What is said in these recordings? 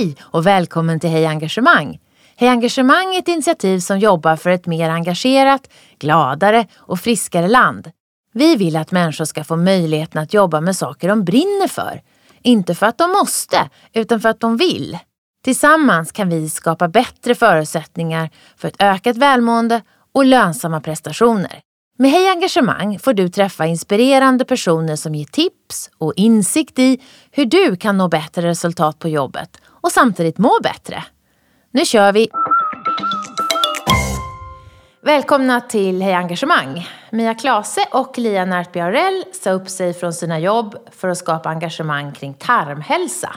Hej och välkommen till Hej Engagemang! Hej Engagemang är ett initiativ som jobbar för ett mer engagerat, gladare och friskare land. Vi vill att människor ska få möjligheten att jobba med saker de brinner för. Inte för att de måste, utan för att de vill. Tillsammans kan vi skapa bättre förutsättningar för ett ökat välmående och lönsamma prestationer. Med Hej Engagemang får du träffa inspirerande personer som ger tips och insikt i hur du kan nå bättre resultat på jobbet och samtidigt må bättre. Nu kör vi! Välkomna till Hej Engagemang! Mia Klase och Lia Närtby sa upp sig från sina jobb för att skapa engagemang kring tarmhälsa.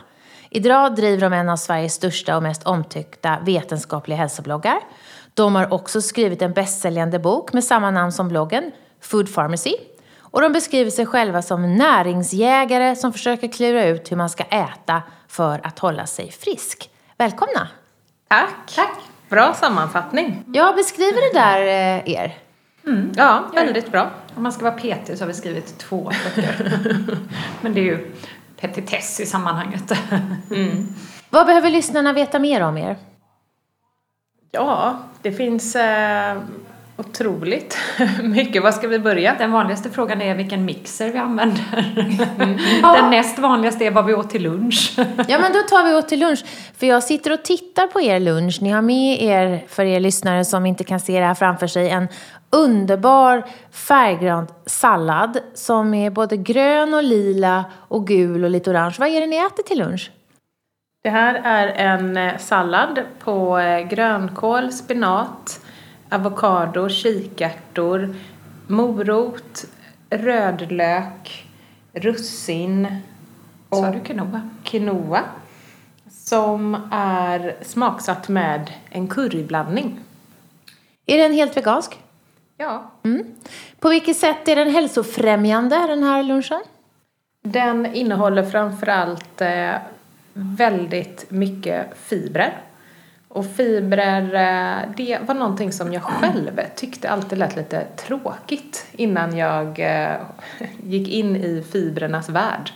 Idag driver de en av Sveriges största och mest omtyckta vetenskapliga hälsobloggar. De har också skrivit en bästsäljande bok med samma namn som bloggen, Food Pharmacy. Och de beskriver sig själva som näringsjägare som försöker klura ut hur man ska äta för att hålla sig frisk. Välkomna! Tack! Tack! Bra sammanfattning. Ja, beskriver det där eh, er? Mm. Ja, väldigt bra. Om man ska vara petig så har vi skrivit två böcker. Men det är ju petitess i sammanhanget. Mm. Vad behöver lyssnarna veta mer om er? Ja, det finns eh, otroligt mycket. Var ska vi börja? Den vanligaste frågan är vilken mixer vi använder. Mm. Den näst vanligaste är vad vi åt till lunch. ja, men då tar vi åt till lunch. För jag sitter och tittar på er lunch. Ni har med er, för er lyssnare som inte kan se det här framför sig, en underbar färggrön sallad som är både grön och lila och gul och lite orange. Vad är det ni äter till lunch? Det här är en eh, sallad på eh, grönkål, spenat, avokado, kikärtor, morot, rödlök, russin och Sa du quinoa? quinoa. Som är smaksatt med en curryblandning. Är den helt vegansk? Ja. Mm. På vilket sätt är den hälsofrämjande, den här lunchen? Den innehåller framförallt eh, väldigt mycket fibrer. Och fibrer, eh, det var någonting som jag själv tyckte alltid lät lite tråkigt innan jag eh, gick in i fibrernas värld.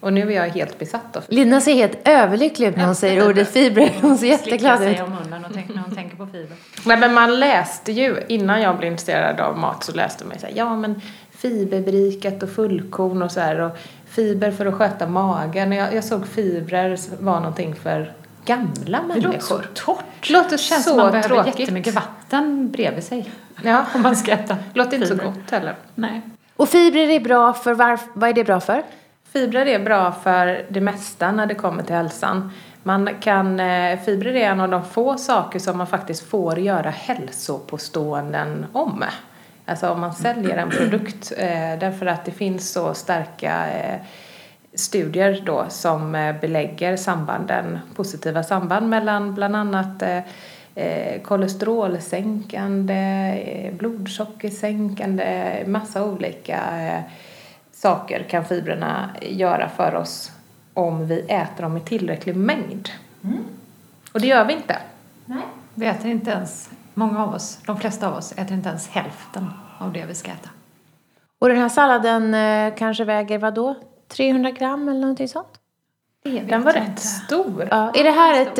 Och nu är jag helt besatt av Lina ser helt överlycklig ut när hon säger ordet fibrer. Hon ser jätteglad ut. sig om munnen och tänker, när hon tänker på fibrer. Nej, men man läste ju, innan jag blev intresserad av mat så läste man ju såhär, ja men fiberberikat och fullkorn och så här och fiber för att sköta magen. Jag, jag såg fibrer var någonting för gamla människor. Det låter så torrt. Det låter känns så som man behöver tråkigt. jättemycket vatten bredvid sig. Ja. Om man ska äta låter inte så gott heller. Nej. Och fibrer är bra för varf- vad är det bra för? Fibrer är bra för det mesta när det kommer till hälsan. Man kan, eh, fibrer är en av de få saker som man faktiskt får göra hälsopåståenden om. Alltså om man säljer en produkt eh, därför att det finns så starka eh, studier då som eh, belägger sambanden, positiva samband mellan bland annat eh, eh, kolesterolsänkande, eh, blodsockersänkande, massa olika eh, saker kan fibrerna göra för oss om vi äter dem i tillräcklig mängd. Och det gör vi inte. Nej. Vi äter inte ens, många av oss, de flesta av oss äter inte ens hälften av det vi ska äta. Och den här salladen eh, kanske väger vad då? 300 gram eller någonting sånt? Den var rätt stor. Ja. Är det här ett,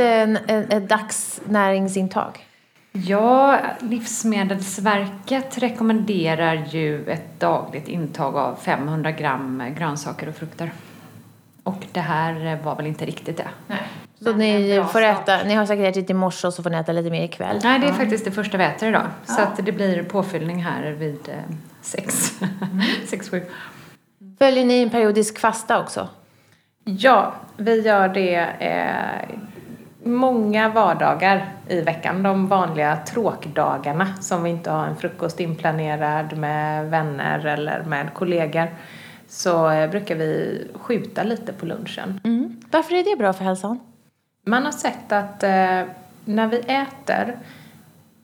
ett, ett dagsnäringsintag? Ja, Livsmedelsverket rekommenderar ju ett dagligt intag av 500 gram grönsaker och frukter. Och det här var väl inte riktigt det. Nej. Så ni får start. äta, ni har säkert ätit i morse och så får ni äta lite mer ikväll? Nej, det är faktiskt det första vi äter idag. Så att det blir påfyllning här vid eh, sex, sex, sju. Följer ni en periodisk fasta också? Ja, vi gör det eh, många vardagar i veckan. De vanliga tråkdagarna som vi inte har en frukost inplanerad med vänner eller med kollegor. Så eh, brukar vi skjuta lite på lunchen. Mm. Varför är det bra för hälsan? Man har sett att eh, när vi äter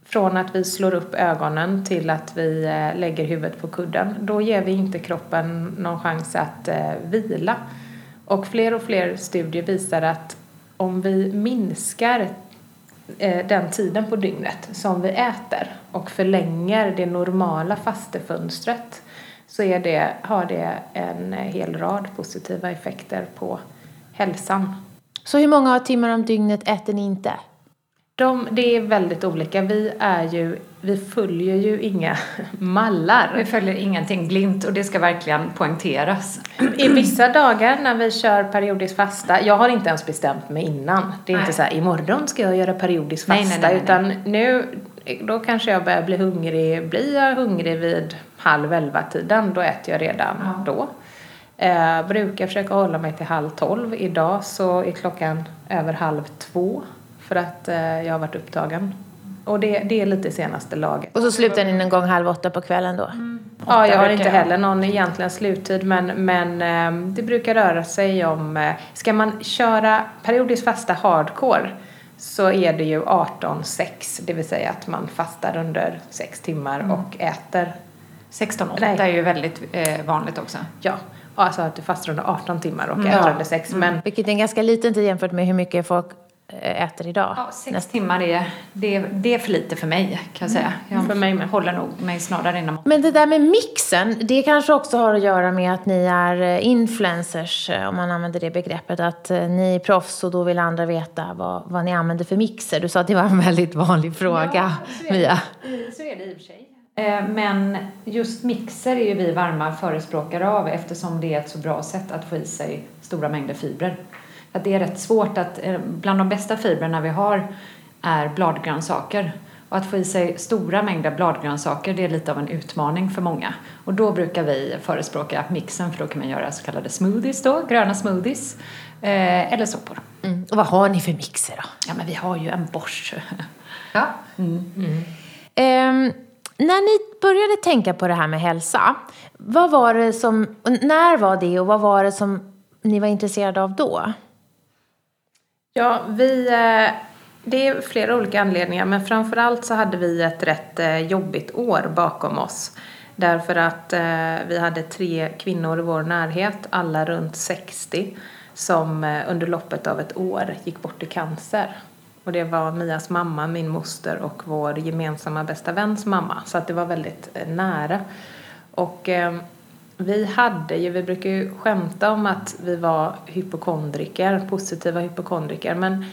från att vi slår upp ögonen till att vi eh, lägger huvudet på kudden, då ger vi inte kroppen någon chans att eh, vila. Och fler och fler studier visar att om vi minskar eh, den tiden på dygnet som vi äter och förlänger det normala fastefönstret så är det, har det en hel rad positiva effekter på hälsan. Så hur många timmar om dygnet äter ni inte? De, det är väldigt olika. Vi, är ju, vi följer ju inga mallar. Vi följer ingenting blint och det ska verkligen poängteras. I vissa dagar när vi kör periodiskt fasta, jag har inte ens bestämt mig innan. Det är Nej. inte så här, imorgon ska jag göra periodiskt Nej, fasta. nej, nej, utan nu, då kanske jag börjar bli hungrig. Blir jag hungrig vid halv elva tiden, då äter jag redan Ja. då. Eh, brukar försöka hålla mig till halv tolv. Idag så är klockan över halv två för att eh, jag har varit upptagen. Och det, det är lite senaste laget. Och så slutar ni någon gång halv åtta på kvällen då? Ja, jag har inte heller någon egentligen sluttid men, men eh, det brukar röra sig om, eh, ska man köra periodiskt fasta hardcore så är det ju 18-6, det vill säga att man fastar under 6 timmar Mm. och äter, 16-8 Nej. är ju väldigt eh, vanligt också. ja, alltså att du fastar under 18 timmar och Mm. äter Ja. under 6. Men Vilket är en ganska liten tid jämfört med hur mycket folk eh, äter idag. Ja, sex timmar är, det, det är för lite för mig kan jag säga. Jag För mig med. håller nog mig snarare inom Men det där med mixen, det kanske också har att göra med att ni är eh, influencers, eh, om man använder det begreppet. Att ni är proffs och då vill andra veta vad, vad ni använder för mixer. Du sa att det var en väldigt vanlig fråga, Mia. Så är det i och för sig. Eh, Men just mixer är ju vi varma förespråkare av eftersom det är ett så bra sätt att få i sig stora mängder fibrer. Att det är rätt svårt att, eh, bland de bästa fibrerna vi har är bladgrönsaker. Och att få i sig stora mängder bladgrönsaker det är lite av en utmaning för många. Och då brukar vi förespråka mixen för då kan man göra så kallade smoothies då, gröna smoothies. Eh, eller soppor. Mm. Och vad har ni för mixer då? Ja men vi har ju en Bosch. Ja. Ehm, när ni började tänka på det här med hälsa, vad var det som, när var det och vad var det som ni var intresserade av då? Ja, vi, eh, det är flera olika anledningar men framförallt så hade vi ett rätt eh, jobbigt år bakom oss. Därför att eh, vi hade tre kvinnor i vår närhet, alla runt 60, som under loppet av ett år gick bort i cancer. Och det var Mias mamma, min moster och vår gemensamma bästa väns mamma. Så att det var väldigt eh, nära. Och eh, vi hade ju, vi brukar ju skämta om att vi var hypokondriker, positiva hypokondriker. Men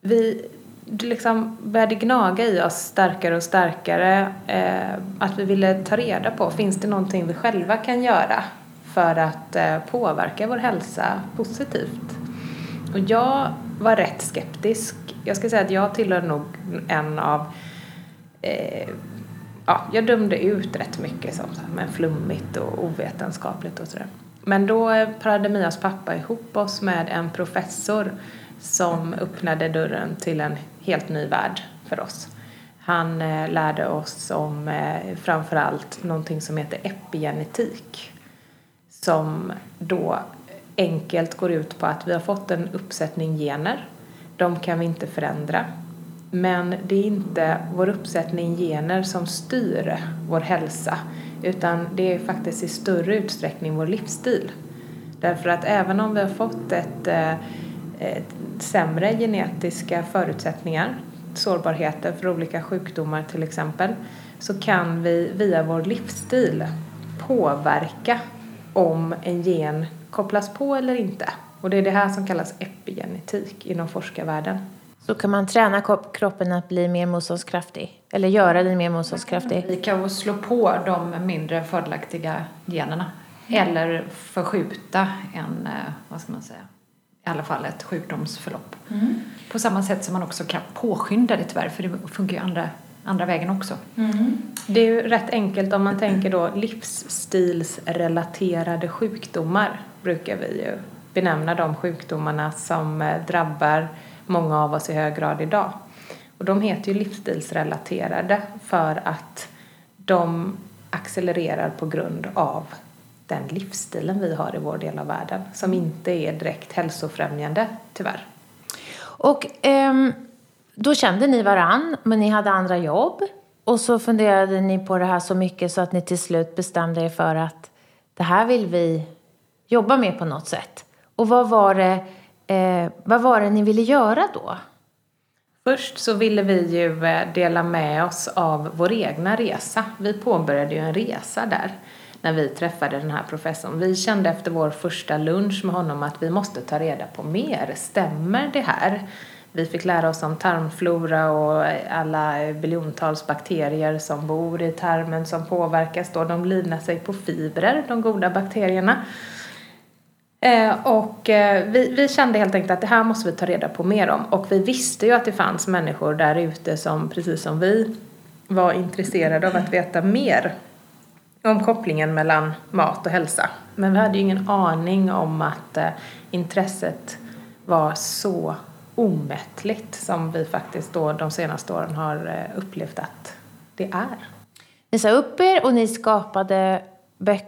vi det liksom började gnaga i oss starkare och starkare. Eh, att vi ville ta reda på, finns det någonting vi själva kan göra för att eh, påverka vår hälsa positivt? Och jag var rätt skeptisk. Jag ska säga att jag tillhör nog en av eh, ja, jag dömde ut rätt mycket som så här, men flummigt och ovetenskapligt och sådär. Men då eh, parade Mias pappa ihop oss med en professor som öppnade dörren till en helt ny värld för oss. Han eh, lärde oss om eh, framförallt någonting som heter epigenetik som då enkelt går ut på att vi har fått en uppsättning gener. De kan vi inte förändra. Men det är inte vår uppsättning gener som styr vår hälsa utan det är faktiskt i större utsträckning vår livsstil. Därför att även om vi har fått ett, eh, ett sämre genetiska förutsättningar, sårbarheter för olika sjukdomar till exempel, så kan vi via vår livsstil påverka om en gen kopplas på eller inte. Och det är det här som kallas epigenetik inom forskarvärlden. Så kan man träna kroppen att bli mer motståndskraftig? Eller göra den mer motståndskraftig? Vi kan slå på de mindre fördelaktiga generna. Eller förskjuta en, eh, vad ska man säga, i alla fall ett sjukdomsförlopp. På samma sätt som man också kan påskynda det tyvärr, för det funkar ju andra, andra vägen också. Det är ju rätt enkelt om man tänker då livsstilsrelaterade sjukdomar brukar vi ju benämna de sjukdomarna som eh, drabbar många av oss i hög grad idag. Och de heter ju livsstilsrelaterade för att de accelererar på grund av den livsstilen vi har i vår del av världen som inte är direkt hälsofrämjande tyvärr. Och ehm, då kände ni varann, men ni hade andra jobb. Och så funderade ni på det här så mycket så att ni till slut bestämde er för att det här vill vi jobba med på något sätt. Och vad var det, eh, vad var det ni ville göra då? Först så ville vi ju eh, dela med oss av vår egna resa. Vi påbörjade ju en resa där. när vi träffade den här professorn. Vi kände efter vår första lunch med honom att vi måste ta reda på mer. Stämmer det här? Vi fick lära oss om tarmflora och alla biljontals bakterier som bor i tarmen som påverkas då. De livnär sig på fibrer, de goda bakterierna. Eh, och eh, vi, vi kände helt enkelt att det här måste vi ta reda på mer om. Och vi visste ju att det fanns människor där ute som, precis som vi, var intresserade av att veta mer om kopplingen mellan mat och hälsa. Men vi hade ju ingen aning om att eh, intresset var så omättligt som vi faktiskt då de senaste åren har eh, upplevt att det är. Ni sa upp er och ni skapade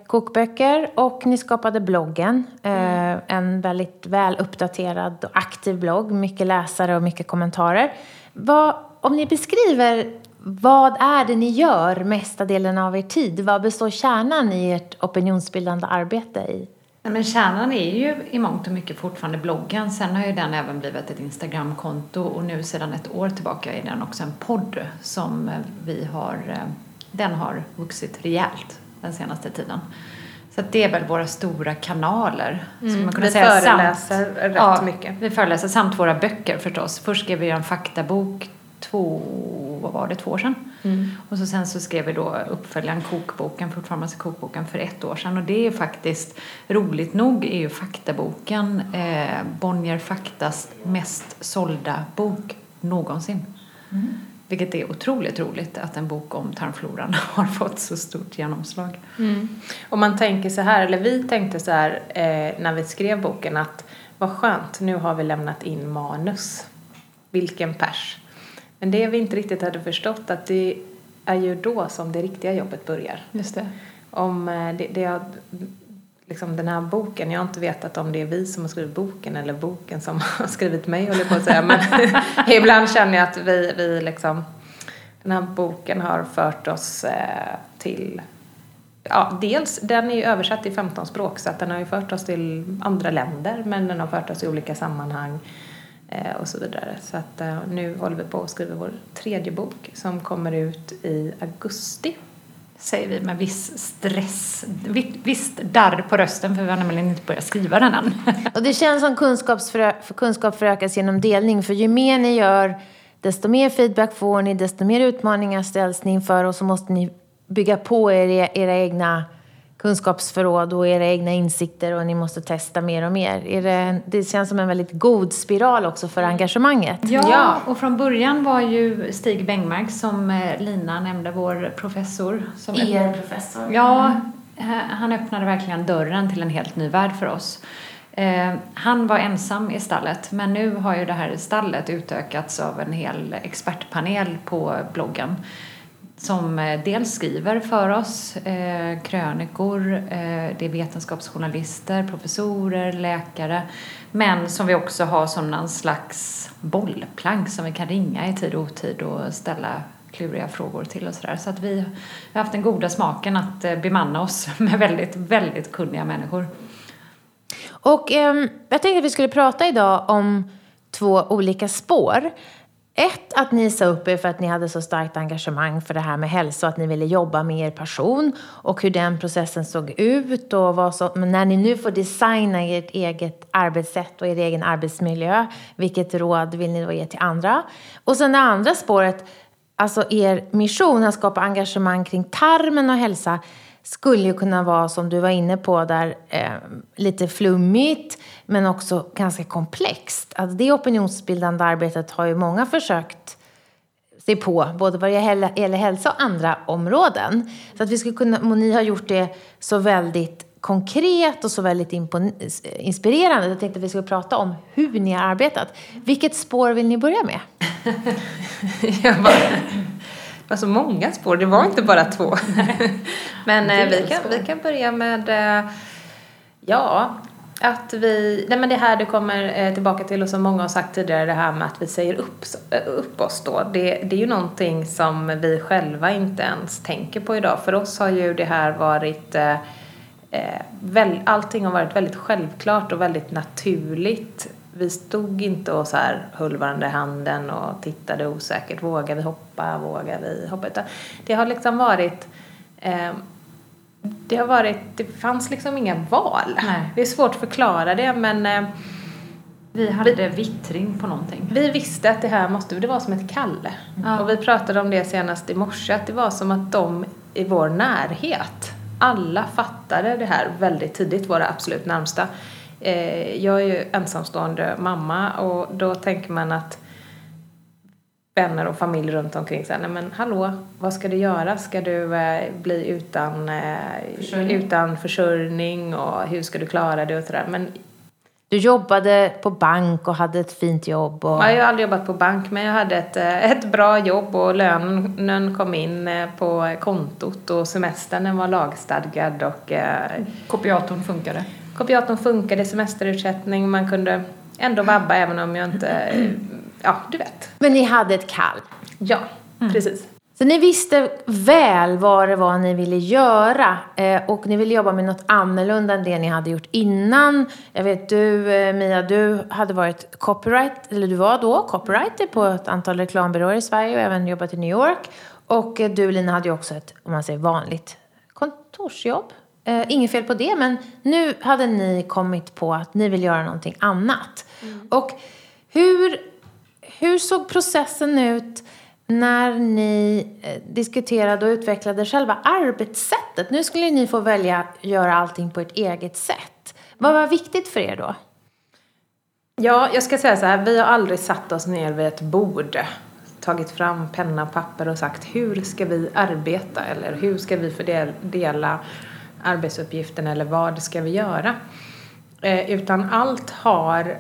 kokböcker och ni skapade bloggen. Mm. Eh, en väldigt väl uppdaterad och aktiv blogg, mycket läsare och mycket kommentarer. Vad, om ni beskriver vad är det ni gör mesta delen av er tid? Vad består kärnan i ert opinionsbildande arbete i? Men kärnan är ju i mångt och mycket fortfarande bloggen. Sen har ju den även blivit ett Instagramkonto och nu sedan ett år tillbaka är den också en podd som vi har, eh, den har vuxit rejält den senaste tiden. Så det är väl våra stora kanaler. Mm. Man vi säga. föreläser samt, rätt ja, mycket. Vi föreläser samt våra böcker förstås. Först skrev vi en faktabok två, vad var det, två år sedan. Mm. Och så sen så skrev vi då uppföljaren Kokboken, kokboken för ett år sedan. Och det är faktiskt, roligt nog, är ju faktaboken eh, Bonnier Faktas mest sålda bok någonsin. Mm. Vilket är otroligt roligt att en bok om tarmfloran har fått så stort genomslag. Mm. Och man tänker så här, eller vi tänkte så här eh, när vi skrev boken att vad skönt, nu har vi lämnat in manus. Vilken pers. Men det vi inte riktigt hade förstått att det är ju då som det riktiga jobbet börjar. Just det. Om eh, det, det liksom den här boken, jag har inte vetat om det är vi som har skrivit boken eller boken som har skrivit mig håller på att säga. Men ibland känner jag att vi, vi liksom, den här boken har fört oss eh, till Ja, dels, den är ju översatt till 15 språk så att den har ju fört oss till andra länder men den har fört oss i olika sammanhang eh, och så vidare. Så att eh, nu håller vi på att skriva vår tredje bok som kommer ut i augusti säger vi med viss stress, visst darr på rösten för vi har nämligen inte börjat skriva den än. Och det känns som för kunskap förökas genom delning för ju mer ni gör desto mer feedback får ni, desto mer utmaningar ställs ni inför och så måste ni bygga på er, e-, era egna kunskapsförråd och era egna insikter och ni måste testa mer och mer. Är det, det känns som en väldigt god spiral också för engagemanget. Ja, ja. och från början var ju Stig Bengmark som eh, Lina nämnde, vår professor. Som er professor. Ja, mm. han öppnade verkligen dörren till en helt ny värld för oss. Eh, han var ensam i stallet men nu har ju det här stallet utökats av en hel expertpanel på bloggen som eh, dels skriver för oss eh, krönikor, eh, det är vetenskapsjournalister, professorer, läkare men som vi också har som någon slags bollplank som vi kan ringa i tid och otid och ställa kluriga frågor till och sådär. Så att vi har haft den goda smaken att eh, bemanna oss med väldigt, väldigt kunniga människor. Och eh, jag tänkte att vi skulle prata idag om två olika spår. Ett, att ni sa upp er för att ni hade så starkt engagemang för det här med hälsa och att ni ville jobba med er passion och hur den processen såg ut och vad som, när ni nu får designa ert eget arbetssätt och er egen arbetsmiljö, vilket råd vill ni då ge till andra? Och sen det andra spåret, alltså er mission att skapa engagemang kring tarmen och hälsa skulle ju kunna vara, som du var inne på, där eh, lite flummigt men också ganska komplext. Alltså det opinionsbildande arbetet har ju många försökt se på, både vad det gäller hälsa och andra områden. Så att vi skulle kunna, och ni har gjort det så väldigt konkret och så väldigt eh, inspirerande. Jag tänkte att vi skulle prata om hur ni har arbetat. Vilket spår vill ni börja med? Var så många spår, det var inte bara två. men eh, vi, kan, vi kan börja med, eh, ja, att vi, nej men det här det kommer eh, tillbaka till och som många har sagt tidigare det här med att vi säger upp, upp oss då. Det, det är ju någonting som vi själva inte ens tänker på idag. För oss har ju det här varit eh, väl, allting har varit väldigt självklart och väldigt naturligt vi stod inte och så här höll varandra i handen och tittade osäkert. Vågar vi hoppa? Vågar vi hoppa? Utan det har liksom varit eh, Det har varit, det fanns liksom inga val. Nej. Det är svårt att förklara det men eh, Vi hade vittring på någonting. vi visste att det här måste, det var som ett kall. Ja. Och vi pratade om det senast i morse, att det var som att de i vår närhet, alla fattade det här väldigt tidigt, våra absolut närmsta. Eh, jag är ju ensamstående mamma och då tänker man att vänner och familj runt omkring säger nej men hallå, vad ska du göra? Ska du eh, bli utan, eh, Försörjning. utan försörjning och hur ska du klara det och sådär. Men Du jobbade på bank och hade ett fint jobb. Och... Ja, jag har aldrig jobbat på bank men jag hade ett, ett bra jobb och lönen kom in på kontot och semestern var lagstadgad och Kopiatorn funkade. Kopiatorn funkade, semesterersättning, man kunde ändå vabba även om jag inte, ja du vet. Men ni hade ett kall. Ja, precis. Så ni visste väl vad det var ni ville göra eh, och ni ville jobba med något annorlunda än det ni hade gjort innan. Jag vet du eh, Mia, du hade varit copyright, eller du var då copywriter på ett antal reklambyråer i Sverige och även jobbat i New York. Och eh, du Lina hade ju också ett, om man säger vanligt, kontorsjobb. Eh, inget fel på det, men nu hade ni kommit på att ni vill göra någonting annat. Och hur, hur såg processen ut när ni eh, diskuterade och utvecklade själva arbetssättet? Nu skulle ni få välja att göra allting på ert eget sätt. Vad var viktigt för er då? Ja, jag ska säga så här, vi har aldrig satt oss ner vid ett bord, tagit fram penna och papper och sagt hur ska vi arbeta eller hur ska vi fördela arbetsuppgiften eller vad ska vi göra? Eh, utan allt har,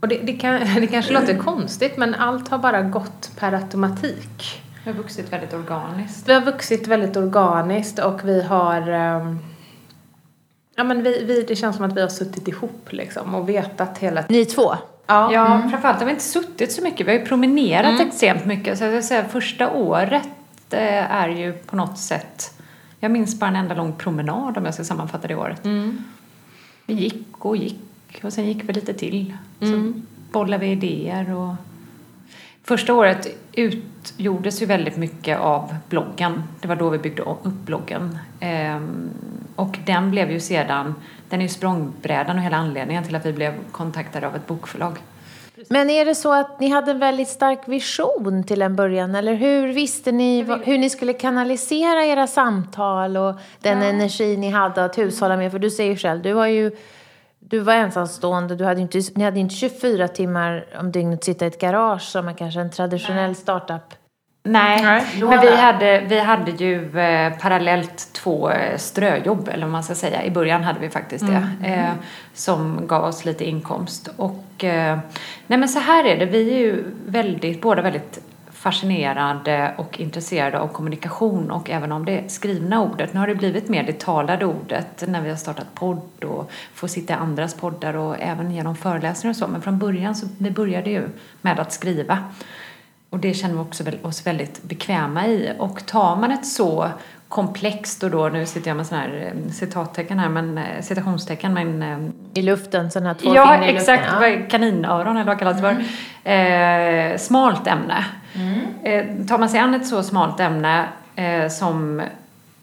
och det, det, kan, det kanske låter konstigt men allt har bara gått per automatik. Det har vuxit väldigt organiskt. Vi har vuxit väldigt organiskt och vi har ehm, Ja men vi, vi, det känns som att vi har suttit ihop liksom och vetat hela tiden. Ni två? Ja. Ja, framförallt har vi inte suttit så mycket. Vi har ju promenerat extremt mycket. Så jag vill säga, första året eh, är ju på något sätt... Jag minns bara en enda lång promenad om jag ska sammanfatta det året. Vi gick och gick och sen gick vi lite till. Så bollade vi idéer och... Första året utgjordes ju väldigt mycket av bloggen. Det var då vi byggde upp bloggen. Ehm, och den blev ju sedan, den är ju språngbrädan och hela anledningen till att vi blev kontaktade av ett bokförlag. Men är det så att ni hade en väldigt stark vision till en början? Eller hur visste ni hur ni skulle kanalisera era samtal och den energi ni hade att hushålla med? För du säger ju själv, du var ju du var ensamstående, du hade inte, ni hade inte 24 timmar om dygnet sitta i ett garage som är kanske en traditionell startup. Nej, Nej. men vi hade, vi hade ju eh, parallellt två eh, ströjobb, eller vad man ska säga. I början hade vi faktiskt det. Eh, som gav oss lite inkomst. Och, eh, nej men så här är det, vi är ju väldigt, båda väldigt fascinerade och intresserade av kommunikation och även om det skrivna ordet. Nu har det blivit mer det talade ordet när vi har startat podd och får sitta i andras poddar och även genom föreläsningar och så. Men från början så vi började ju med att skriva. Och det känner vi också oss väldigt bekväma i. Och tar man ett så komplext och då, nu sitter jag med sådana här eh, citattecken här, men eh, citationstecken, men eh, I luften, sådana här två Ja, exakt. vad Kaninöron eller vad kallas det för. Eh, smalt ämne. Eh, tar man sig an ett så smalt ämne eh, som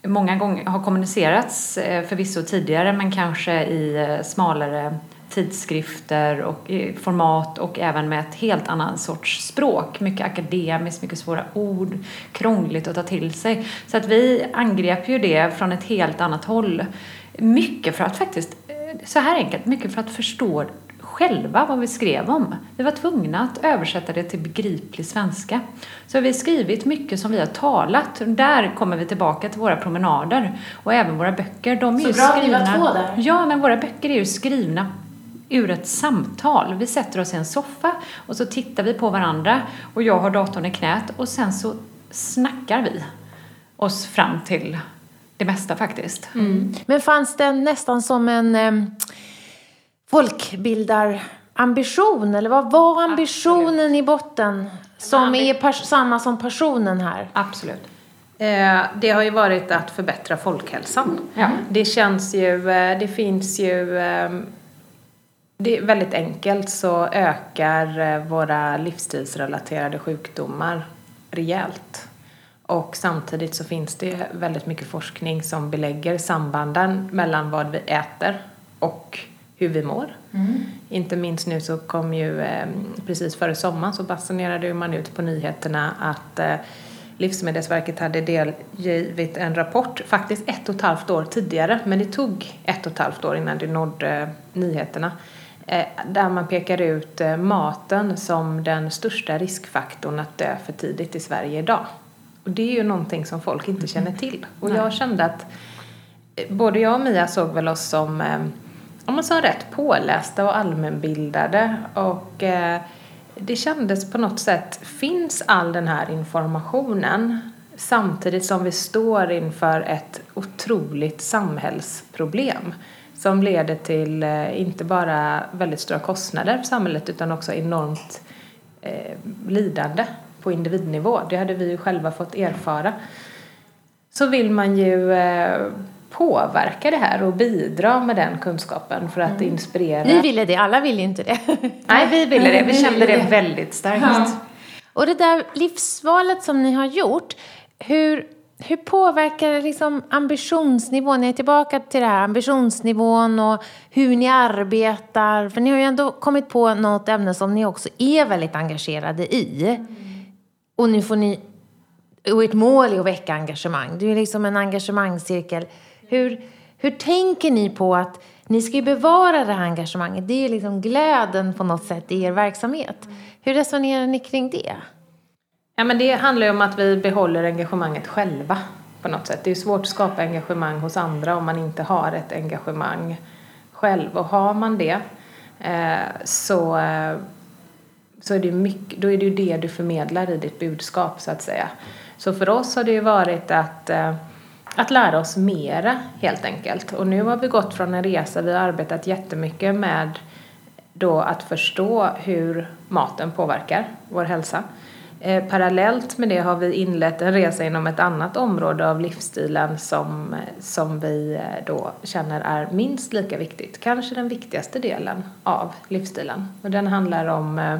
många gånger har kommunicerats förvisso tidigare men kanske i smalare tidskrifter och i format och även med ett helt annan sorts språk. Mycket akademiskt, mycket svåra ord, krångligt att ta till sig. Så att vi angrep ju det från ett helt annat håll. Mycket för att faktiskt, eh, så här enkelt, mycket för att förstå själva vad vi skrev om. Vi var tvungna att översätta det till begriplig svenska. Så vi har skrivit mycket som vi har talat. Där kommer vi tillbaka till våra promenader. Och även våra böcker. De är Så bra att ni skrivna... var två där. Ja, men våra böcker är ju skrivna ur ett samtal. Vi sätter oss i en soffa och så tittar vi på varandra och jag har datorn i knät och sen så snackar vi oss fram till det mesta faktiskt. Men fanns det nästan som en eh, folkbildarambition? Eller vad var ambitionen i botten? Som är samma som personen här? Absolut. Eh, det har ju varit att förbättra folkhälsan. Ja. Det känns ju, eh, det finns ju, eh, det är väldigt enkelt så ökar eh, våra livsstilsrelaterade sjukdomar rejält. Och samtidigt så finns det väldigt mycket forskning som belägger sambanden mellan vad vi äter och hur vi mår. Mm. Inte minst nu så kom ju eh, precis före sommaren så basunerade man ut på nyheterna att eh, Livsmedelsverket hade delgivit en rapport, faktiskt ett och ett halvt år tidigare, men det tog ett och ett halvt år innan det nådde eh, nyheterna. Eh, där man pekar ut eh, maten som den största riskfaktorn att dö för tidigt i Sverige idag. Och det är ju någonting som folk inte känner till. Och jag kände att både jag och Mia såg väl oss som, om man sa rätt, pålästa och allmänbildade. Och det kändes på något sätt, finns all den här informationen samtidigt som vi står inför ett otroligt samhällsproblem som leder till eh, inte bara väldigt stora kostnader för samhället utan också enormt eh, lidande på individnivå. Det hade vi ju själva fått erfara. Så vill man ju eh, påverka det här och bidra med den kunskapen för att mm. inspirera. Ni ville det, alla ville inte det. Nej, vi ville det. Vi kände det väldigt starkt. Ja. Och det där livsvalet som ni har gjort, hur, hur påverkar det liksom ambitionsnivån? Ni är tillbaka till det här ambitionsnivån och hur ni arbetar. För ni har ju ändå kommit på något ämne som ni också är väldigt engagerade i. Mm. Och nu får ni och ert mål är att väcka engagemang. Det är liksom en engagemangscirkel. Hur, hur tänker ni på att ni ska ju bevara det här engagemanget? Det är liksom glöden på något sätt i er verksamhet. Hur resonerar ni kring det? Ja, men det handlar ju om att vi behåller engagemanget själva på något sätt. Det är svårt att skapa engagemang hos andra om man inte har ett engagemang själv. Och har man det eh, så, eh, så är det mycket, då är det ju det du förmedlar i ditt budskap så att säga. Så för oss har det ju varit att eh, att lära oss mera helt enkelt. Och nu har vi gått från en resa, vi har arbetat jättemycket med då att förstå hur maten påverkar vår hälsa. Eh, parallellt med det har vi inlett en resa inom ett annat område av livsstilen som, som vi eh, då känner är minst lika viktigt, kanske den viktigaste delen av livsstilen. Och den handlar om eh,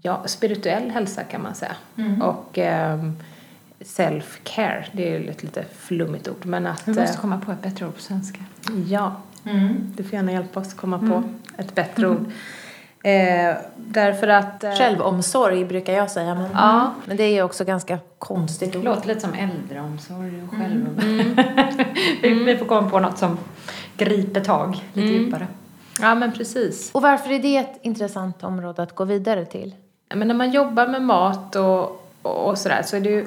ja, spirituell hälsa kan man säga. Mm. Och eh, self-care. Det är ju ett lite flummigt ord. Men att, Vi måste eh, komma på ett bättre ord på svenska. Ja, mm. du får gärna hjälpa oss komma på mm. ett bättre ord. Eh, därför att... Eh, Självomsorg brukar jag säga. Men, ja. men det är ju också ganska konstigt ord. Det låter lite som äldreomsorg och mm. självomsorg. Mm. vi, vi får komma på något som griper tag lite mm. djupare. Ja, men precis. Och varför är det ett intressant område att gå vidare till? Ja, men när man jobbar med mat och, och, och sådär så är det ju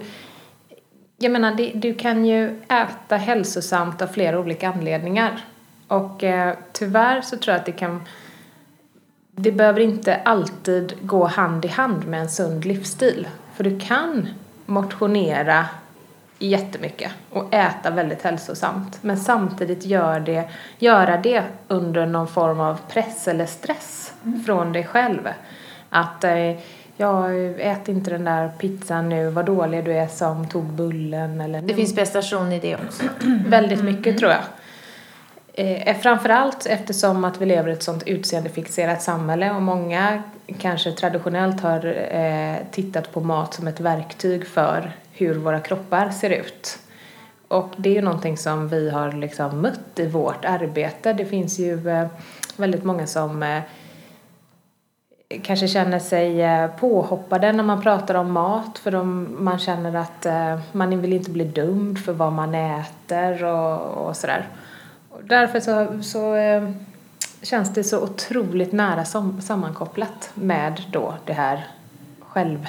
jag menar, det, du kan ju äta hälsosamt av flera olika anledningar. Och eh, tyvärr så tror jag att det kan... Det behöver inte alltid gå hand i hand med en sund livsstil. För du kan motionera jättemycket och äta väldigt hälsosamt. Men samtidigt gör det, göra det under någon form av press eller stress mm. från dig själv. Att eh, jag ät inte den där pizzan nu, vad dålig du är som tog bullen eller... Det finns prestation i det också. Väldigt mycket mm. tror jag. Eh, framförallt eftersom att vi lever i ett sånt utseendefixerat samhälle och många kanske traditionellt har eh, tittat på mat som ett verktyg för hur våra kroppar ser ut. Och det är ju någonting som vi har liksom mött i vårt arbete. Det finns ju eh, väldigt många som eh, kanske känner sig eh, påhoppade när man pratar om mat för de, man känner att eh, man vill inte bli dömd för vad man äter och, och sådär. Därför så, så eh, känns det så otroligt nära som, sammankopplat med då det här själv,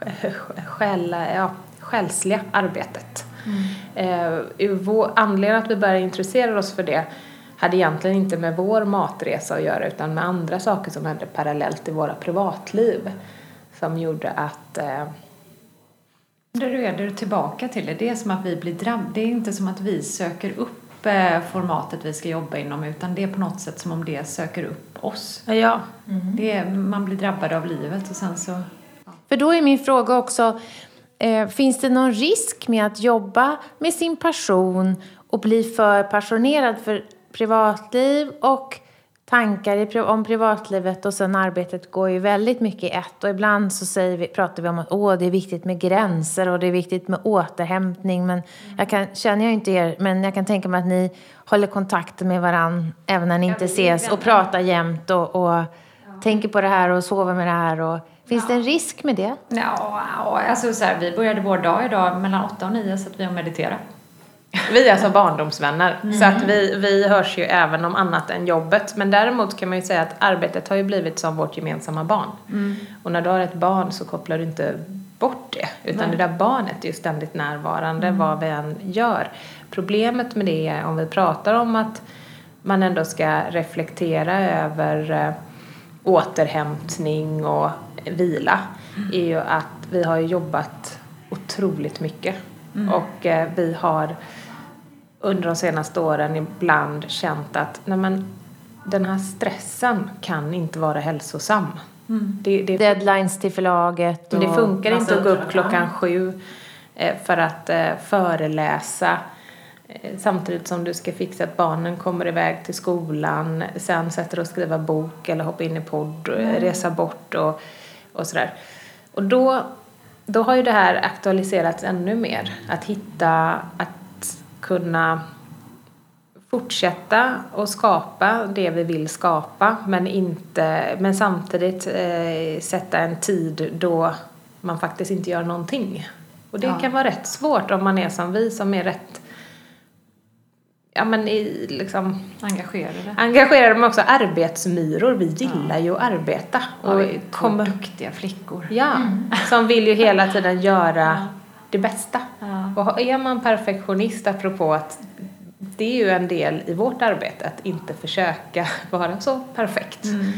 själ, ja, själsliga arbetet. Mm. Eh, vår, anledningen att vi började intressera oss för det hade egentligen inte med vår matresa att göra utan med andra saker som hände parallellt i våra privatliv som gjorde att eh... Är du tillbaka till det. Det är som att vi blir drabbade. Det är inte som att vi söker upp eh, formatet vi ska jobba inom utan det är på något sätt som om det söker upp oss. Ja. Mm. Det är, man blir drabbad av livet och sen så... Ja. För då är min fråga också, eh, finns det någon risk med att jobba med sin passion och bli för passionerad? För privatliv och tankar om privatlivet och sen arbetet går ju väldigt mycket i ett. Och ibland så säger vi, pratar vi om att Åh, det är viktigt med gränser och det är viktigt med återhämtning. Men jag kan, känner jag inte er, men jag kan tänka mig att ni håller kontakt med varandra även när ni inte ses och pratar jämt och, och ja. tänker på det här och sover med det här. Och, finns ja. det en risk med det? Ja, alltså så här, vi började vår dag idag mellan åtta och nio så att vi har mediterat. Vi är alltså barndomsvänner, mm. så att vi, vi hörs ju även om annat än jobbet. Men däremot kan man ju säga att arbetet har ju blivit som vårt gemensamma barn. Mm. Och när du har ett barn så kopplar du inte bort det, utan Nej. det där barnet är ju ständigt närvarande mm. vad vi än gör. Problemet med det är om vi pratar om att man ändå ska reflektera över äh, återhämtning och vila, mm. är ju att vi har jobbat otroligt mycket. Mm. Och eh, vi har under de senaste åren ibland känt att nej men, den här stressen kan inte vara hälsosam. Mm. Det, det, Deadlines till förlaget. det funkar inte att gå upp klockan sju eh, för att eh, föreläsa eh, samtidigt som du ska fixa att barnen kommer iväg till skolan, sen sätter du och skriva bok eller hoppa in i podd, mm. resa bort och, och sådär. Och då, då har ju det här aktualiserats ännu mer. Att hitta, att kunna fortsätta att skapa det vi vill skapa men, inte, men samtidigt eh, sätta en tid då man faktiskt inte gör någonting. Och det ja. kan vara rätt svårt om man är som vi som är rätt ja, men i, liksom, engagerade. Engagerade men också arbetsmyror. Vi gillar ja. ju att arbeta. Och, och kommer, duktiga flickor. Ja, mm. som vill ju hela tiden göra ja det bästa. Ja. Och är man perfektionist, apropå att det är ju en del i vårt arbete att inte försöka vara så perfekt. Mm,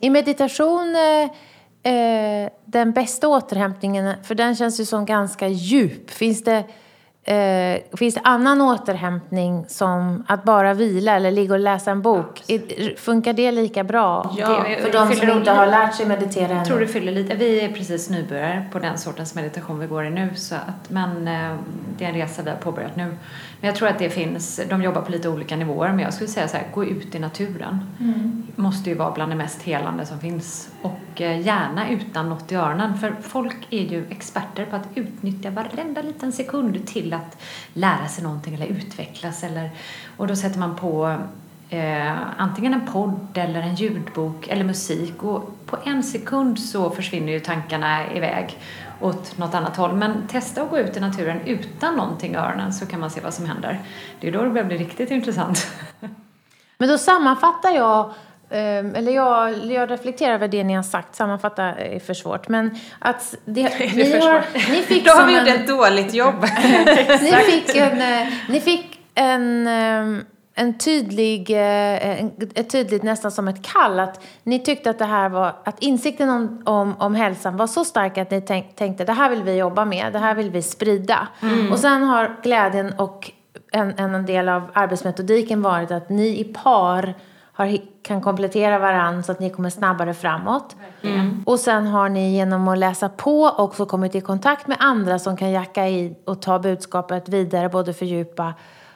I meditation, eh, eh, den bästa återhämtningen, för den känns ju som ganska djup. Finns det Eh, finns det annan återhämtning som att bara vila eller ligga och läsa en bok? Absolut. Funkar det lika bra ja, det, för de som inte har lärt sig meditera ännu? Jag tror det fyller lite. Vi är precis nybörjare på den sortens meditation vi går i nu. Så att, men eh, det är en resa vi har påbörjat nu. Men jag tror att det finns, de jobbar på lite olika nivåer, men jag skulle säga så här, gå ut i naturen. Mm. Måste ju vara bland det mest helande som finns. Och eh, gärna utan något i öronen, för folk är ju experter på att utnyttja varenda liten sekund till att lära sig någonting eller utvecklas. Eller, och då sätter man på eh, antingen en podd eller en ljudbok eller musik och på en sekund så försvinner ju tankarna iväg åt något annat håll. Men testa att gå ut i naturen utan någonting i öronen så kan man se vad som händer. Det är då det börjar bli riktigt intressant. Men då sammanfattar jag ehm, eller jag, jag reflekterar över det ni har sagt, sammanfatta är för svårt. Men att det, det ni, har, ni fick Då har vi gjort ett dåligt jobb. ni, fick en, eh, ni fick en en tydlig, eh, ett tydligt nästan som ett kall att ni tyckte att det här var, att insikten om, om, om hälsan var så stark att ni tänk, tänkte det här vill vi jobba med, det här vill vi sprida. Mm. Och sen har glädjen och en, en del av arbetsmetodiken varit att ni i par har, kan komplettera varandra så att ni kommer snabbare framåt. Mm. Och sen har ni genom att läsa på också kommit i kontakt med andra som kan jacka i och ta budskapet vidare, både fördjupa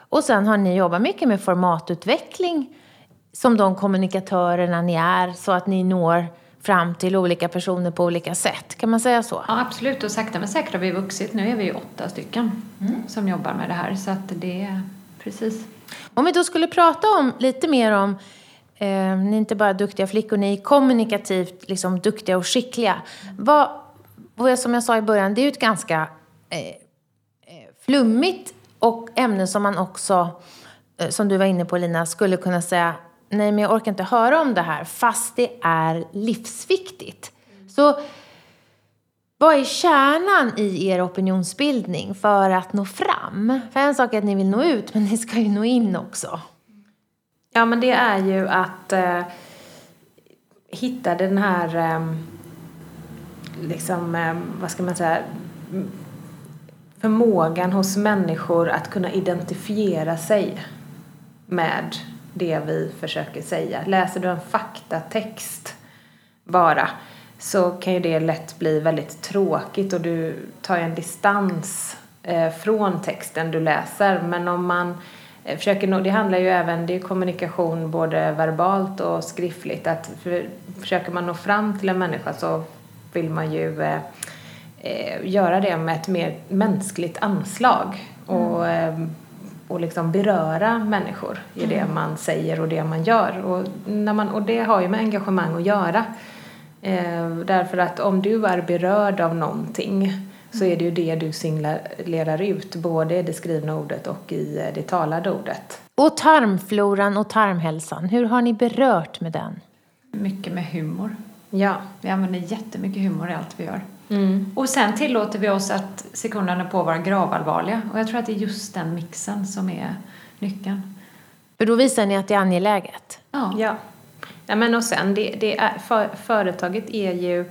och sen har ni jobbat mycket med formatutveckling som de kommunikatörerna ni är så att ni når fram till olika personer på olika sätt. Kan man säga så? Ja, absolut. Och sakta men säkert har vi vuxit. Nu är vi åtta stycken mm. som jobbar med det här. Så att det är precis. Om vi då skulle prata om lite mer om eh, ni är inte bara duktiga flickor, ni är kommunikativt liksom, duktiga och skickliga. Vad, som jag sa i början, det är ju ett ganska eh, eh flummigt och ämnen som man också, eh, som du var inne på Lina, skulle kunna säga nej men jag orkar inte höra om det här fast det är livsviktigt. Så vad är kärnan i er opinionsbildning för att nå fram? För en sak är att ni vill nå ut, men ni ska ju nå in också. Ja, men det är ju att eh, hitta den här, eh, liksom, eh, vad ska man säga, förmågan hos människor att kunna identifiera sig med det vi försöker säga. Läser du en faktatext bara så kan ju det lätt bli väldigt tråkigt och du tar en distans eh, från texten du läser. Men om man eh, försöker nå, det handlar ju även, det är kommunikation både verbalt och skriftligt. Att för, försöker man nå fram till en människa så vill man ju eh, eh, göra det med ett mer mänskligt anslag. Och, eh, och liksom beröra människor i det man säger och det man gör. Och, när man, och det har ju med engagemang att göra. Eh, därför att om du är berörd av någonting så är det ju det du signalerar ut både i det skrivna ordet och i eh, det talade ordet. Och tarmfloran och tarmhälsan, hur har ni berört med den? Mycket med humor. Ja. Vi använder jättemycket humor i allt vi gör. Och sen tillåter vi oss att sekunderna på vara gravallvarliga. Och jag tror att det är just den mixen som är nyckeln. För då visar ni att det är angeläget. Ja. Ja. ja men och sen, det, det är, för, företaget är ju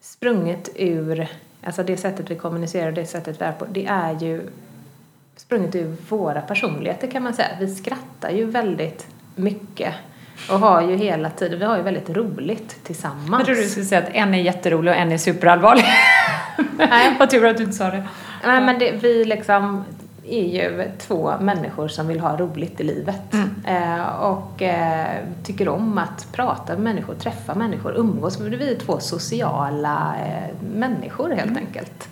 sprunget ur, alltså det sättet vi kommunicerar och det sättet vi är på, det är ju sprunget ur våra personligheter kan man säga. Vi skrattar ju väldigt mycket och har ju hela tiden, vi har ju väldigt roligt tillsammans. Jag trodde du skulle säga att en är jätterolig och en är superallvarlig. Nej. Vad tur att du inte sa det. Nej men det, vi liksom är ju två människor som vill ha roligt i livet. Eh, och eh, tycker om att prata med människor, träffa människor, umgås. Vi är två sociala eh, människor helt enkelt.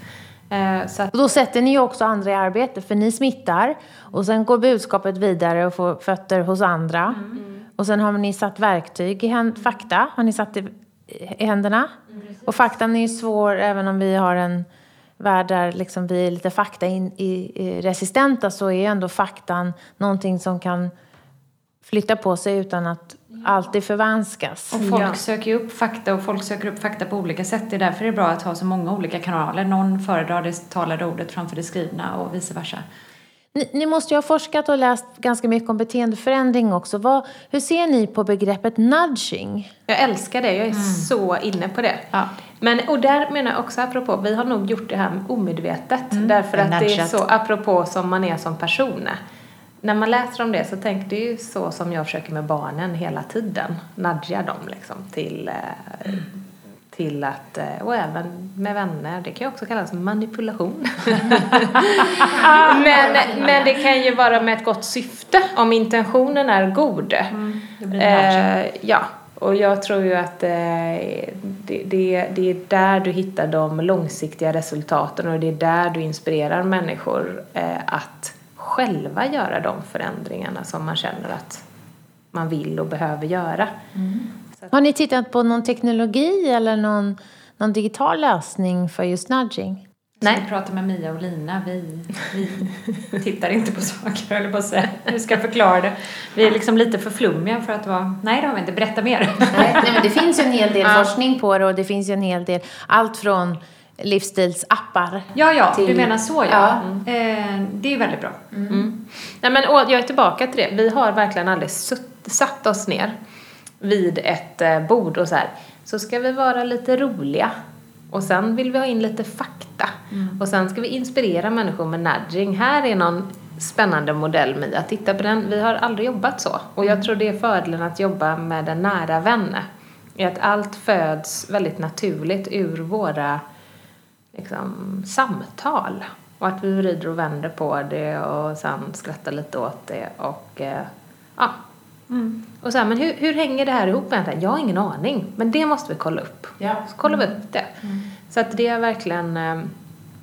Eh, så att, Och då sätter ni ju också andra i arbete, för ni smittar. Och sen går budskapet vidare och får fötter hos andra. Och sen har ni satt verktyg i händ, fakta har ni satt i, i händerna. Och faktan är ju svår även om vi har en värld där liksom vi är lite fakta in, i, i resistenta så är ändå faktan någonting som kan flytta på sig utan att alltid förvanskas. Och folk Ja. söker ju upp fakta och folk söker upp fakta på olika sätt. Det är därför det är bra att ha så många olika kanaler. Någon föredrar det talade ordet framför det skrivna och vice versa. Ni, ni måste ju ha forskat och läst ganska mycket om beteendeförändring också. Vad, hur ser ni på begreppet nudging? jag älskar det, jag är så inne på det. Ja. Men, och där menar jag också apropå, vi har nog gjort det här omedvetet. därför att det är så apropå som man är som person. När man läser om det så tänker det ju så som jag försöker med barnen hela tiden. Nudga dem liksom till, eh, till att, eh, och även med vänner, det kan ju också kallas manipulation. men, men det kan ju vara med ett gott syfte om intentionen är god. nudging. Eh, ja, och jag tror ju att eh, det, det, det är där du hittar de långsiktiga resultaten och det är där du inspirerar människor eh, att själva göra de förändringarna som man känner att man vill och behöver göra. Har ni tittat på någon teknologi eller någon, någon digital lösning för just nudging? Nej. Vi pratar med Mia och Lina. Vi, vi tittar inte på saker, eller på att säga. Hur ska jag förklara det? Vi är liksom lite för flummiga för att vara... Nej, det har vi inte. Berätta mer. Nej, men det finns ju en hel del forskning på det och det finns ju en hel del, allt från livsstilsappar. Ja, ja, du Till- menar så ja. Ja. Eh, det är väldigt bra. Nej, men jag är tillbaka till det. Vi har verkligen aldrig satt oss ner vid ett eh, bord och så här, så ska vi vara lite roliga. Och sen vill vi ha in lite fakta. Och sen ska vi inspirera människor med nudging. Här är någon spännande modell Mia, titta på den. Vi har aldrig jobbat så. Och jag tror det är fördelen att jobba med en nära vän. Är att allt föds väldigt naturligt ur våra liksom, samtal. Och att vi vrider och vänder på det och sen skrattar lite åt det och eh, ja. Och så här, men hur, hur hänger det här ihop egentligen? Jag har ingen aning, men det måste vi kolla upp. Ja. Så kollar vi upp det. Så att det är verkligen eh,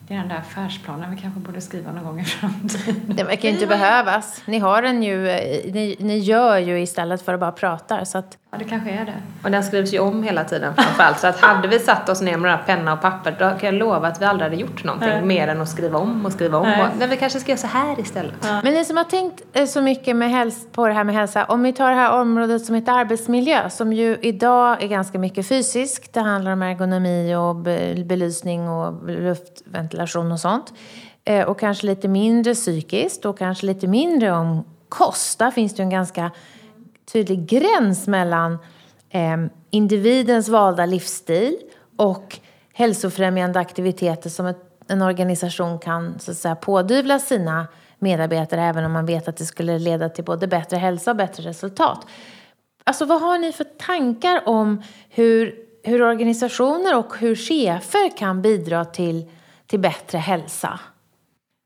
Det är den där affärsplanen vi kanske borde skriva någon gång i framtiden. Det verkar ju inte behövas. Ni har den ju, eh, ni, ni gör ju istället för att bara prata. Så att, Ja, det kanske är det. Och den skrivs ju om hela tiden framförallt. Så att hade vi satt oss ner med några penna och papper då kan jag lova att vi aldrig hade gjort någonting Nej. mer än att skriva om och skriva om. Nej. Och, men vi kanske ska göra så här istället. Men ni som har tänkt eh, så mycket med häls- på det här med hälsa, om vi tar det här området som heter arbetsmiljö, som ju idag är ganska mycket fysiskt. Det handlar om ergonomi och be- belysning och luftventilation och sånt. Eh, och kanske lite mindre psykiskt och kanske lite mindre om kost. Där finns det ju en ganska tydlig gräns mellan ehm, individens valda livsstil och hälsofrämjande aktiviteter som en organisation kan så att säga, pådyvla sina medarbetare även om man vet att det skulle leda till både bättre hälsa och bättre resultat. Alltså vad har ni för tankar om hur, hur organisationer och hur chefer kan bidra till, till bättre hälsa?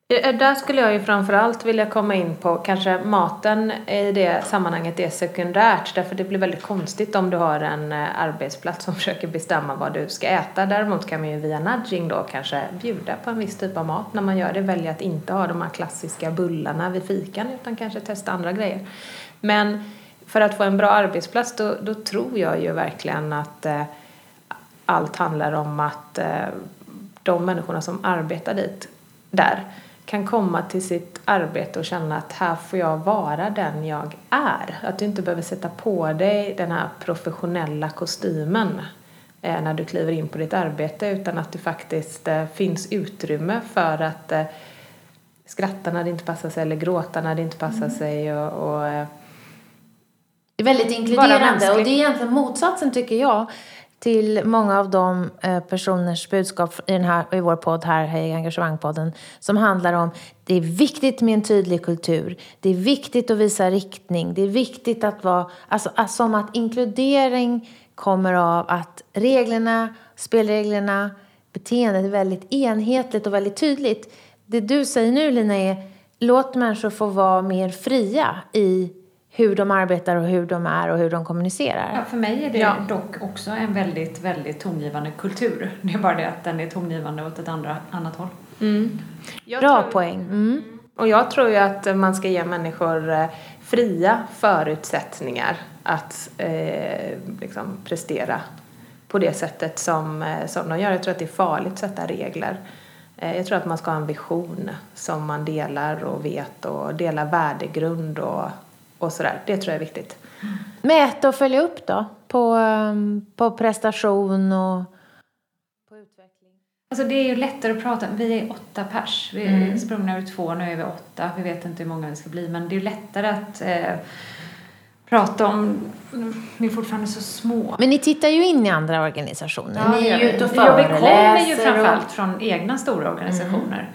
Där skulle jag ju framförallt vilja komma in på kanske maten i det sammanhanget är sekundärt därför det blir väldigt konstigt om du har en eh, arbetsplats som försöker bestämma vad du ska äta. Däremot kan man ju via nudging då kanske bjuda på en viss typ av mat när man gör det, välja att inte ha de här klassiska bullarna vid fikan utan kanske testa andra grejer. Men för att få en bra arbetsplats då, då tror jag ju verkligen att eh, allt handlar om att eh, de människorna som arbetar dit, där kan komma till sitt arbete och känna att här får jag vara den jag är. Att du inte behöver sätta på dig den här professionella kostymen eh, när du kliver in på ditt arbete utan att det faktiskt eh, finns utrymme för att eh, skratta när det inte passar sig eller gråta när det inte passar mm. sig och, och det är väldigt inkluderande och det är egentligen motsatsen tycker jag till många av de eh, personers budskap i, den här, i vår podd här, Hej Engagemangpodden, som handlar om det är viktigt med en tydlig kultur. Det är viktigt att visa riktning. Det är viktigt att vara, alltså som att inkludering kommer av att reglerna, spelreglerna, beteendet är väldigt enhetligt och väldigt tydligt. Det du säger nu Lina är, låt människor få vara mer fria i hur de arbetar och hur de är och hur de kommunicerar. Ja, för mig är det ja. dock också en väldigt, väldigt tongivande kultur. Det är bara det att den är tongivande åt ett andra, annat håll. Mm. Bra tror, poäng. Mm. Och jag tror ju att man ska ge människor eh, fria förutsättningar att eh, liksom prestera på det sättet som, eh, som de gör. Jag tror att det är farligt att sätta regler. Eh, jag tror att man ska ha en vision som man delar och vet och delar värdegrund och och sådär. Det tror jag är viktigt. Mäta och följa upp då? På, um, på prestation och på utveckling? Alltså det är ju lättare att prata. Vi är åtta pers. Vi är mm. sprungna ur två, nu är vi åtta. Vi vet inte hur många vi ska bli. Men det är ju lättare att eh, prata om... Vi är fortfarande så små. Men ni tittar ju in i andra organisationer. Ja, ni är ju ute och föreläser. Ja, vi kommer ju framförallt och... från egna stora organisationer. Mm.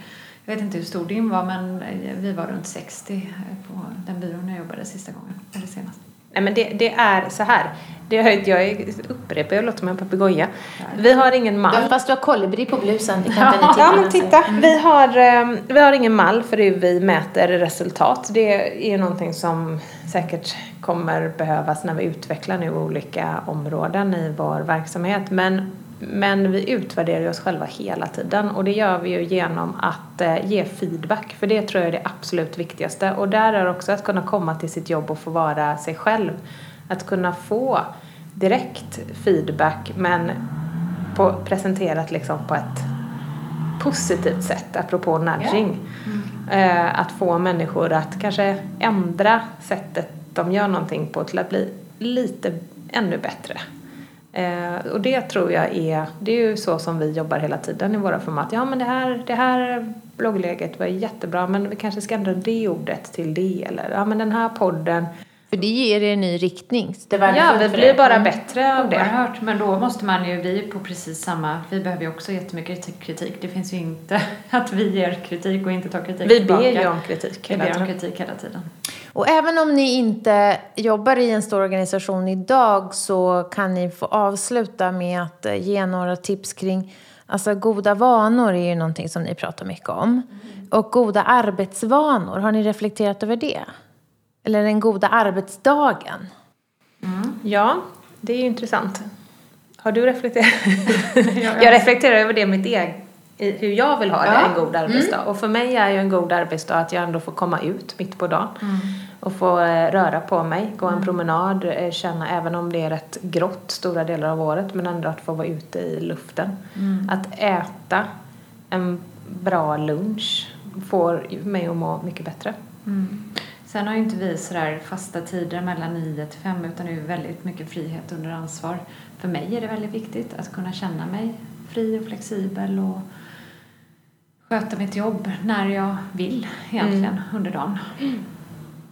Jag vet inte hur stor din var men vi var runt 60 på den byrån jag jobbade sista gången, eller senast. Nej men det, det är så här. Det, jag upprepar, jag låter som en papegoja. Vi har ingen mall. Fast du har kolibri på blusen. Det kan ja, ja men titta. Vi har, ehm, vi har ingen mall för hur vi mäter resultat. Det är någonting som säkert kommer behövas när vi utvecklar nu olika områden i vår verksamhet. Men men vi utvärderar oss själva hela tiden och det gör vi ju genom att eh, ge feedback för det tror jag är det absolut viktigaste och där är också att kunna komma till sitt jobb och få vara sig själv. Att kunna få direkt feedback men på, presenterat liksom på ett positivt sätt apropå nudging. Mm. Eh, att få människor att kanske ändra sättet de gör någonting på till att bli lite ännu bättre. Eh, och det tror jag är, det är ju så som vi jobbar hela tiden i våra format. Ja men det här, det här bloggläget var jättebra men vi kanske ska ändra det ordet till det eller ja men den här podden för det ger er en ny riktning. Det ja, vi blir bara bättre av det. Oerhört, men då måste man ju, vi på precis samma, vi behöver ju också jättemycket kritik. Det finns ju inte att vi ger kritik och inte tar kritik Vi tillbaka. ber ju om kritik hela Vi ber om kritik hela tiden. Och även om ni inte jobbar i en stor organisation idag så kan ni få avsluta med att eh, ge några tips kring Alltså goda vanor är ju någonting som ni pratar mycket om. Mm. Och goda arbetsvanor, har ni reflekterat över det? Eller den goda arbetsdagen? Mm. Ja, det är ju intressant. Har du reflekterat? jag reflekterar över det mitt eget hur jag vill ha det, ja. en god arbetsdag. Mm. Och för mig är ju en god arbetsdag att jag ändå får komma ut mitt på dagen. Mm. Och få eh, röra på mig, gå en mm. promenad, eh, känna, även om det är rätt grått stora delar av året, men ändå att få vara ute i luften. Mm. Att äta en bra lunch får mig att må mycket bättre. Mm. Sen har ju inte vi sådär fasta tider mellan 9 till 5 utan det är väldigt mycket frihet under ansvar. För mig är det väldigt viktigt att kunna känna mig fri och flexibel och sköta mitt jobb när jag vill egentligen mm. under dagen.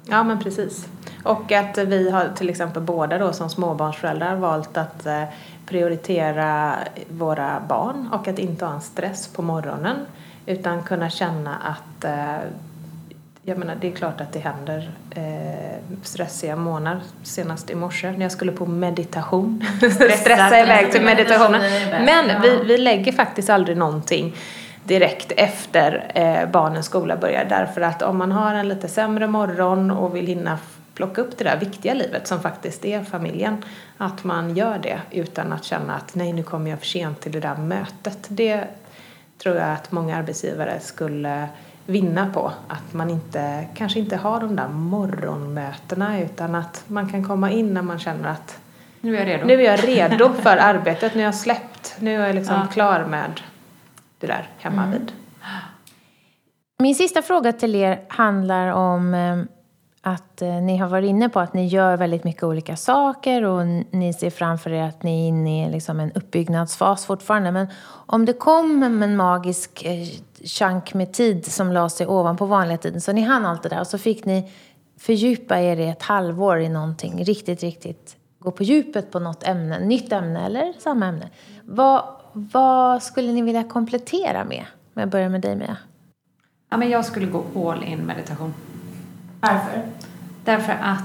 Ja men precis. Och att vi har till exempel båda då som småbarnsföräldrar valt att eh, prioritera våra barn och att inte ha en stress på morgonen utan kunna känna att eh, jag menar, det är klart att det händer eh, stressiga månader. Senast i morse när jag skulle på meditation. Stressa iväg till meditationen. Men vi, vi lägger faktiskt aldrig någonting direkt efter eh, barnens skola börjar. Därför att om man har en lite sämre morgon och vill hinna plocka upp det där viktiga livet som faktiskt är familjen, att man gör det utan att känna att nej, nu kommer jag för sent till det där mötet. Det tror jag att många arbetsgivare skulle vinna på. Att man inte, kanske inte har de där morgonmötena utan att man kan komma in när man känner att nu är jag redo, nu är jag redo för arbetet, nu har jag släppt, nu är jag liksom ja. klar med det där hemma mm. vid. Min sista fråga till er handlar om eh, att eh, ni har varit inne på att ni gör väldigt mycket olika saker och ni ser framför er att ni är inne i liksom en uppbyggnadsfas fortfarande. Men om det kom en magisk eh, chunk med tid som la sig ovanpå vanliga tiden så ni hann allt det där och så fick ni fördjupa er i ett halvår i någonting riktigt, riktigt gå på djupet på något ämne, nytt ämne eller samma ämne. Vad, vad skulle ni vilja komplettera med? Om jag börjar med dig Mia. Ja, men jag skulle gå all in meditation. Varför? Därför att,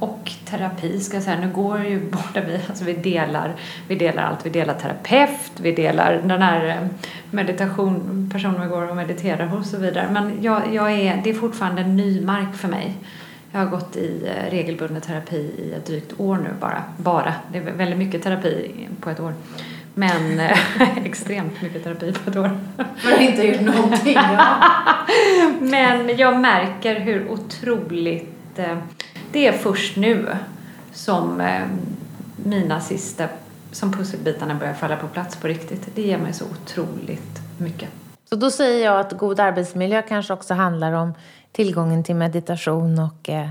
och terapi ska jag säga, nu går ju båda vi, alltså vi delar, vi delar allt, vi delar terapeut, vi delar den här eh, meditation, personen vi går och mediterar hos och så vidare. Men jag, jag är, det är fortfarande ny mark för mig. Jag har gått i eh, regelbunden terapi i ett drygt år nu bara. Bara. Det är väldigt mycket terapi på ett år. Men extremt mycket terapi på ett år. För att inte gjort någonting. Ja. Men jag märker hur otroligt... Det är först nu som eh, mina sista som pusselbitarna börjar falla på plats på riktigt. Det ger mig så otroligt mycket. Så då säger jag att god arbetsmiljö kanske också handlar om tillgången till meditation och eh,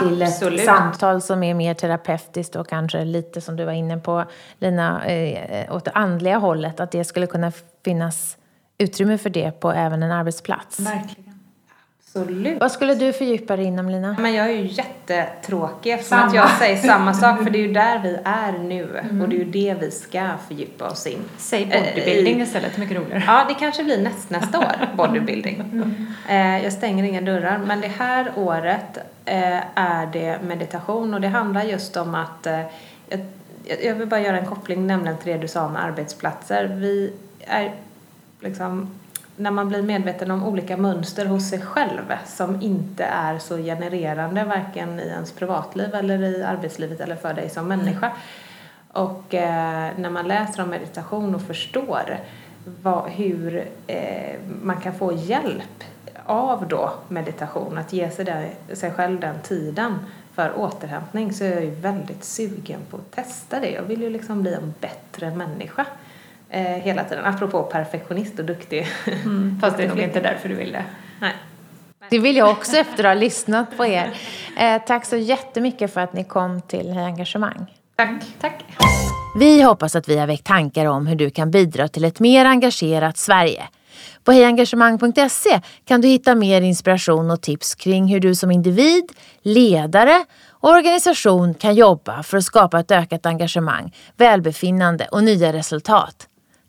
till Absolut. ett samtal som är mer terapeutiskt och kanske lite som du var inne på Lina, eh, åt det andliga hållet. Att det skulle kunna finnas utrymme för det på även en arbetsplats. Verkligen. Absolut. Vad skulle du fördjupa dig inom Lina? Men jag är ju jättetråkig eftersom att jag säger samma sak för det är ju där vi är nu mm. och det är ju det vi ska fördjupa oss in. Säg bodybuilding äh, istället, mycket roligare. Ja, det kanske blir näst, nästa år, bodybuilding. Mm. Eh, jag stänger inga dörrar men det här året eh, är det meditation och det handlar just om att eh, jag, jag vill bara göra en koppling nämligen till det du sa om arbetsplatser. Vi är liksom när man blir medveten om olika mönster hos sig själv som inte är så genererande varken i ens privatliv eller i arbetslivet eller för dig som människa. Mm. Och eh, när man läser om meditation och förstår vad, hur eh, man kan få hjälp av då meditation, att ge sig, där, sig själv den tiden för återhämtning så är jag ju väldigt sugen på att testa det. Jag vill ju liksom bli en bättre människa eh, hela tiden. Apropå perfektionist och duktig. Mm, fast det är nog inte därför du vill det. Nej. Det vill jag också efter att ha lyssnat på er. Eh, tack så jättemycket för att ni kom till Hej Engagemang. Tack. Tack. Vi hoppas att vi har väckt tankar om hur du kan bidra till ett mer engagerat Sverige. På hejengagemang.se kan du hitta mer inspiration och tips kring hur du som individ, ledare och organisation kan jobba för att skapa ett ökat engagemang, välbefinnande och nya resultat.